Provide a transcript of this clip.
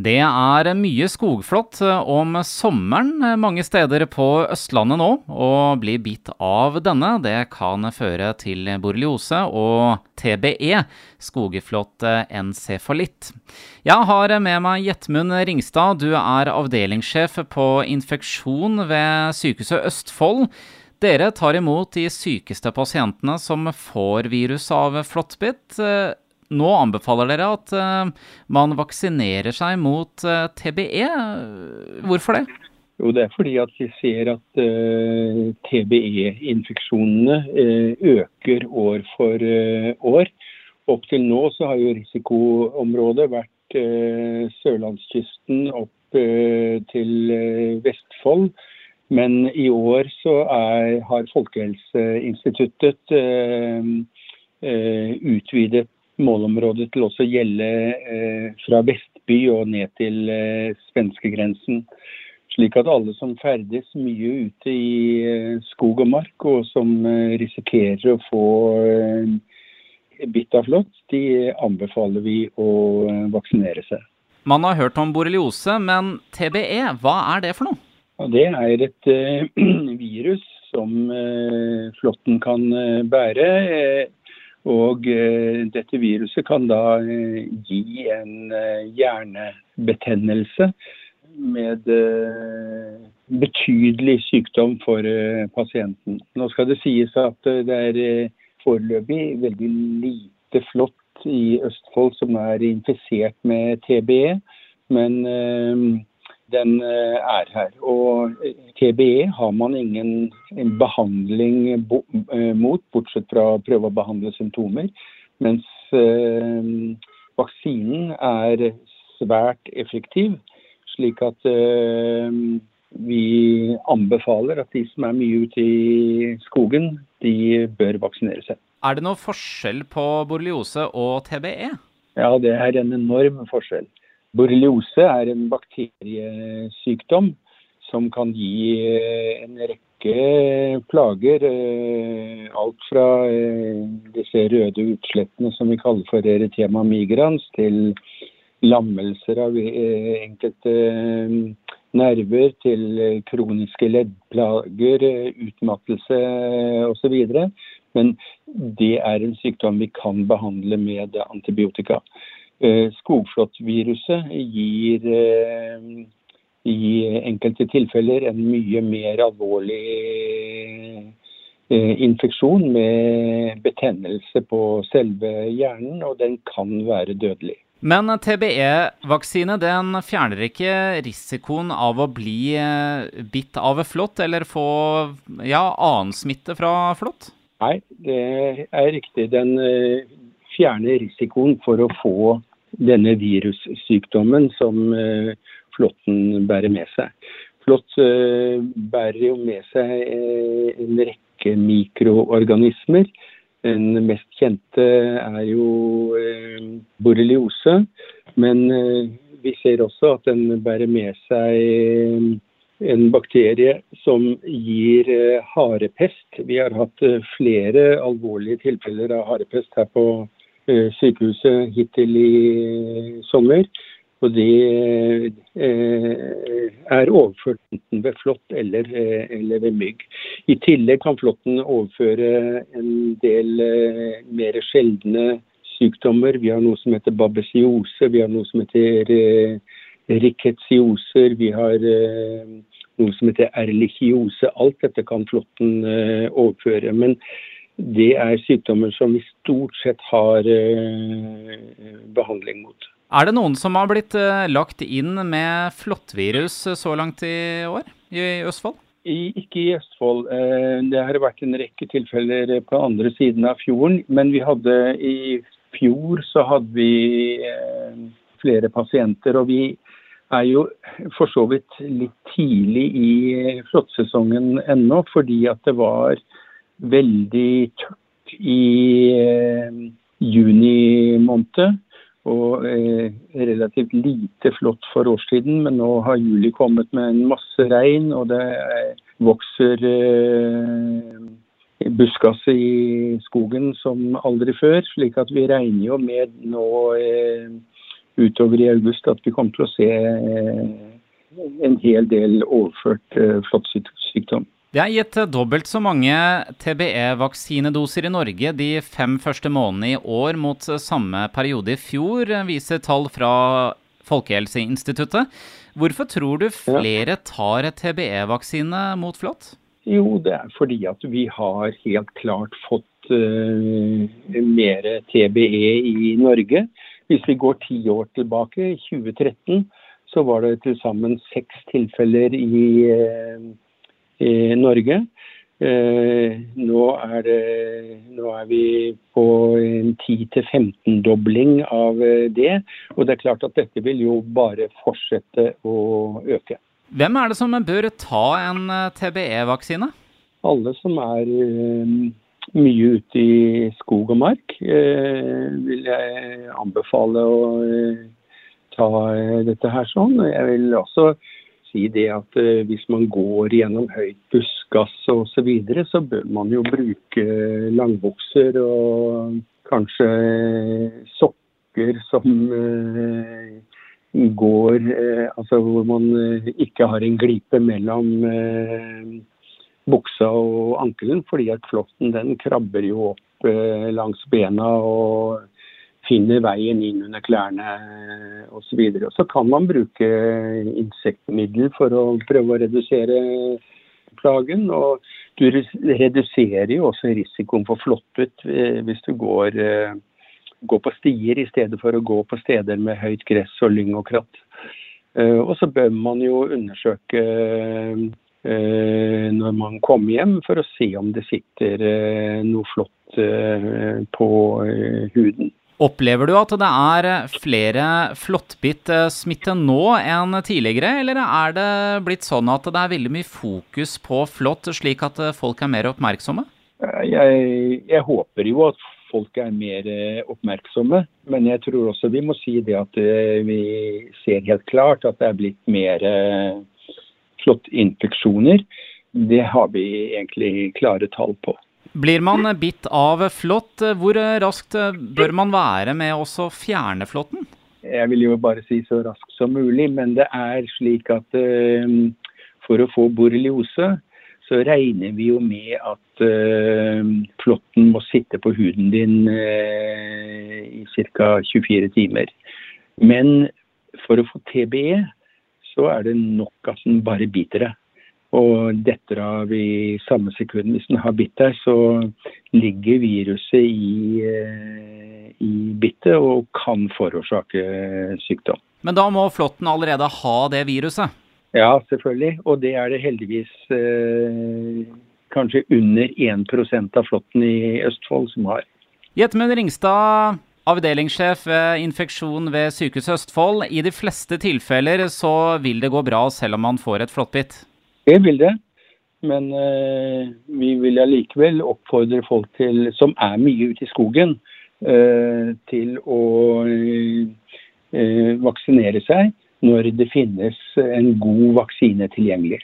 Det er mye skogflått om sommeren mange steder på Østlandet nå. Å bli bitt av denne, det kan føre til borreliose og TBE, skogflått encefalitt. Jeg har med meg Jetmund Ringstad, du er avdelingssjef på infeksjon ved Sykehuset Østfold. Dere tar imot de sykeste pasientene som får virus av flåttbitt nå anbefaler dere at uh, man vaksinerer seg mot eh, TBE. Hvorfor det? Jo, Det er fordi at vi ser at eh, TBE-infeksjonene øker år for år. Opp til nå så har jo risikoområdet vært sørlandskysten opp til Vestfold. Men i år så er, har Folkehelseinstituttet utvidet målområdet til også gjelde eh, fra Vestby og ned til eh, svenskegrensen. Slik at alle som ferdes mye ute i eh, skog og mark, og som risikerer å få bitt av flått, de anbefaler vi å vaksinere seg. Man har hørt om borreliose, men TBE, hva er det for noe? det er et virus som flåtten kan bære. Og eh, dette viruset kan da eh, gi en eh, hjernebetennelse med betydelig sykdom for pasienten. Nå skal det sies at det er foreløpig veldig lite flått i Østfold som er infisert med TBE. Men den eh, er her. Og eh, TBE har man ingen behandling eh, mot, bortsett fra å prøve å behandle symptomer. Mens vaksinen er svært effektiv, slik at vi anbefaler at de som er mye ute i skogen, de bør vaksinere seg. Er det noe forskjell på borreliose og TBE? Ja, det er en enorm forskjell. Borreliose er en bakteriesykdom som kan gi eh, en rekke plager. Eh, alt fra eh, disse røde utslettene som vi kaller for eretema migrans, til lammelser av enkelte nerver, til kroniske leddplager, utmattelse osv. Men det er en sykdom vi kan behandle med antibiotika. Eh, skogflåttviruset gir eh, i enkelte tilfeller en mye mer alvorlig eh, infeksjon med betennelse på selve hjernen, og den kan være dødelig. Men TBE-vaksine den fjerner ikke risikoen av å bli bitt av flått eller få ja, annen smitte fra flått? Nei, det er riktig. Den fjerner risikoen for å få denne virussykdommen som eh, flåtten bærer med seg. Flått eh, bærer jo med seg eh, en rekke mikroorganismer. Den mest kjente er jo borreliose. Men vi ser også at den bærer med seg en bakterie som gir harepest. Vi har hatt flere alvorlige tilfeller av harepest her på sykehuset hittil i sommer. Og det eh, er overført enten ved flått eller, eh, eller, ved mygg. I tillegg kan flåtten overføre en del mer sjeldne sykdommer. Vi har noe som heter babesiose, vi har noe som heter riketsioser, vi har noe som heter erlichiose. Alt dette kan flåtten overføre. Men det er sykdommer som vi stort sett har eh, behandling mot. Er det noen som har blitt eh, lagt inn med flåttvirus så langt i år i Østfold? I, ikke i Østfold. Eh, det har vært en rekke tilfeller på andre siden av fjorden. Men vi hadde i fjor så hadde vi flere pasienter. Og vi er jo for så vidt litt tidlig i flåttsesongen ennå, fordi at det var veldig tørt i eh, juni måned. Og eh, relativt lite flott for årstiden, men nå har juli kommet med en masse regn, og det eh, vokser eh, buskas i skogen som aldri før. Slik at vi regner jo med nå eh, utover i august at vi kommer til å se en hel del overført flåttsykdom. Det er gitt dobbelt så mange TBE-vaksinedoser i Norge de fem første månedene i år mot samme periode i fjor, viser tall fra Folkehelseinstituttet. Hvorfor tror du flere tar TBE-vaksine mot flått? Jo, det er fordi at vi har helt klart fått uh, mer TBE i Norge. Hvis vi går ti år tilbake, i 2013, så var det til sammen seks tilfeller i uh, i Norge. Eh, nå er, det, nå er vi på en 10-15-dobling av eh, det. Og det er klart at dette vil jo bare fortsette å øke. Hvem er det som bør ta en eh, TBE-vaksine? Alle som er mye ute i skog og mark, vil jeg anbefale å ta dette her sånn. Jeg vil også si det at uh, hvis man går gjennom høyt buskas osv., så, videre, så bør man jo bruke langbukser og kanskje sokker som uh, går uh, Altså hvor man ikke har en glipe mellom buksa og ankelen, fordi at flåtten den krabber jo opp langs bena og finner veien inn under klærne osv. Så, videre. så kan man bruke insektmiddel for å prøve å redusere plagen. Og du reduserer jo også risikoen for flåttet eh, hvis du går, eh, går, på stier i stedet for å gå på steder med høyt gress og lyng og kratt. Eh, og så bør man jo undersøke når man kommer hjem, for å se om det sitter noe flått på huden. Opplever du at det er flere flåttbitt-smitte nå enn tidligere, eller er det blitt sånn at det er veldig mye fokus på flått, slik at folk er mer oppmerksomme? Jeg, jeg, håper jo at folk er mer oppmerksomme, men jeg tror også vi må si det at eh, vi ser helt klart at det er blitt mer eh, flåttinfeksjoner. Det har vi egentlig klare tall på. Blir man bitt av flått, hvor raskt bør man være med å fjerne flåtten? Jeg vil jo bare si så raskt som mulig, men det er slik at uh, for å få borreliose, så regner vi jo med at uh, flåtten må sitte på huden din uh, i ca. 24 timer. Men for å få TBE, så er det nok at den bare biter deg og detter av i samme sekund. Hvis den har bitt deg, så ligger viruset i, eh, i bittet og kan forårsake sykdom. Men da må flåtten allerede ha det viruset? Ja, selvfølgelig. Og det er det heldigvis eh, kanskje under 1% av flåtten i Østfold som har. Gjetmund Ringstad, avdelingssjef ved infeksjon ved Sykehuset Østfold. I de fleste tilfeller så vil det gå bra selv om man får et flåttbitt? Det vil det. Men eh, vi vil allikevel oppfordre folk til, som er mye ute i skogen, eh, til å eh, vaksinere seg når det finnes en god vaksine tilgjengelig.